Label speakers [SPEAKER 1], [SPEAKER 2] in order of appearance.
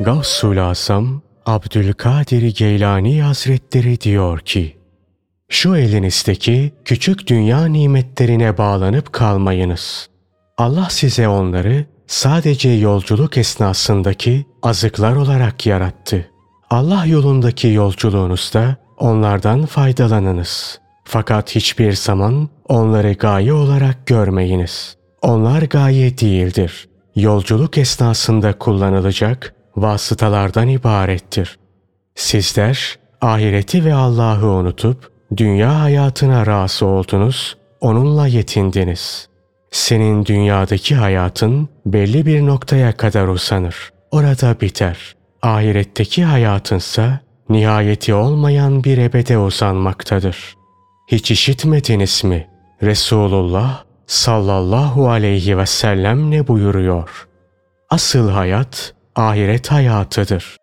[SPEAKER 1] Gavsul Asam Abdülkadir Geylani Hazretleri diyor ki, şu elinizdeki küçük dünya nimetlerine bağlanıp kalmayınız. Allah size onları sadece yolculuk esnasındaki azıklar olarak yarattı. Allah yolundaki yolculuğunuzda onlardan faydalanınız. Fakat hiçbir zaman onları gaye olarak görmeyiniz. Onlar gaye değildir. Yolculuk esnasında kullanılacak vasıtalardan ibarettir. Sizler ahireti ve Allah'ı unutup dünya hayatına razı oldunuz, onunla yetindiniz. Senin dünyadaki hayatın belli bir noktaya kadar uzanır. Orada biter. Ahiretteki hayatınsa nihayeti olmayan bir ebede uzanmaktadır. Hiç işitmediniz mi? Resulullah sallallahu aleyhi ve sellem ne buyuruyor? Asıl hayat ahiret hayatıdır.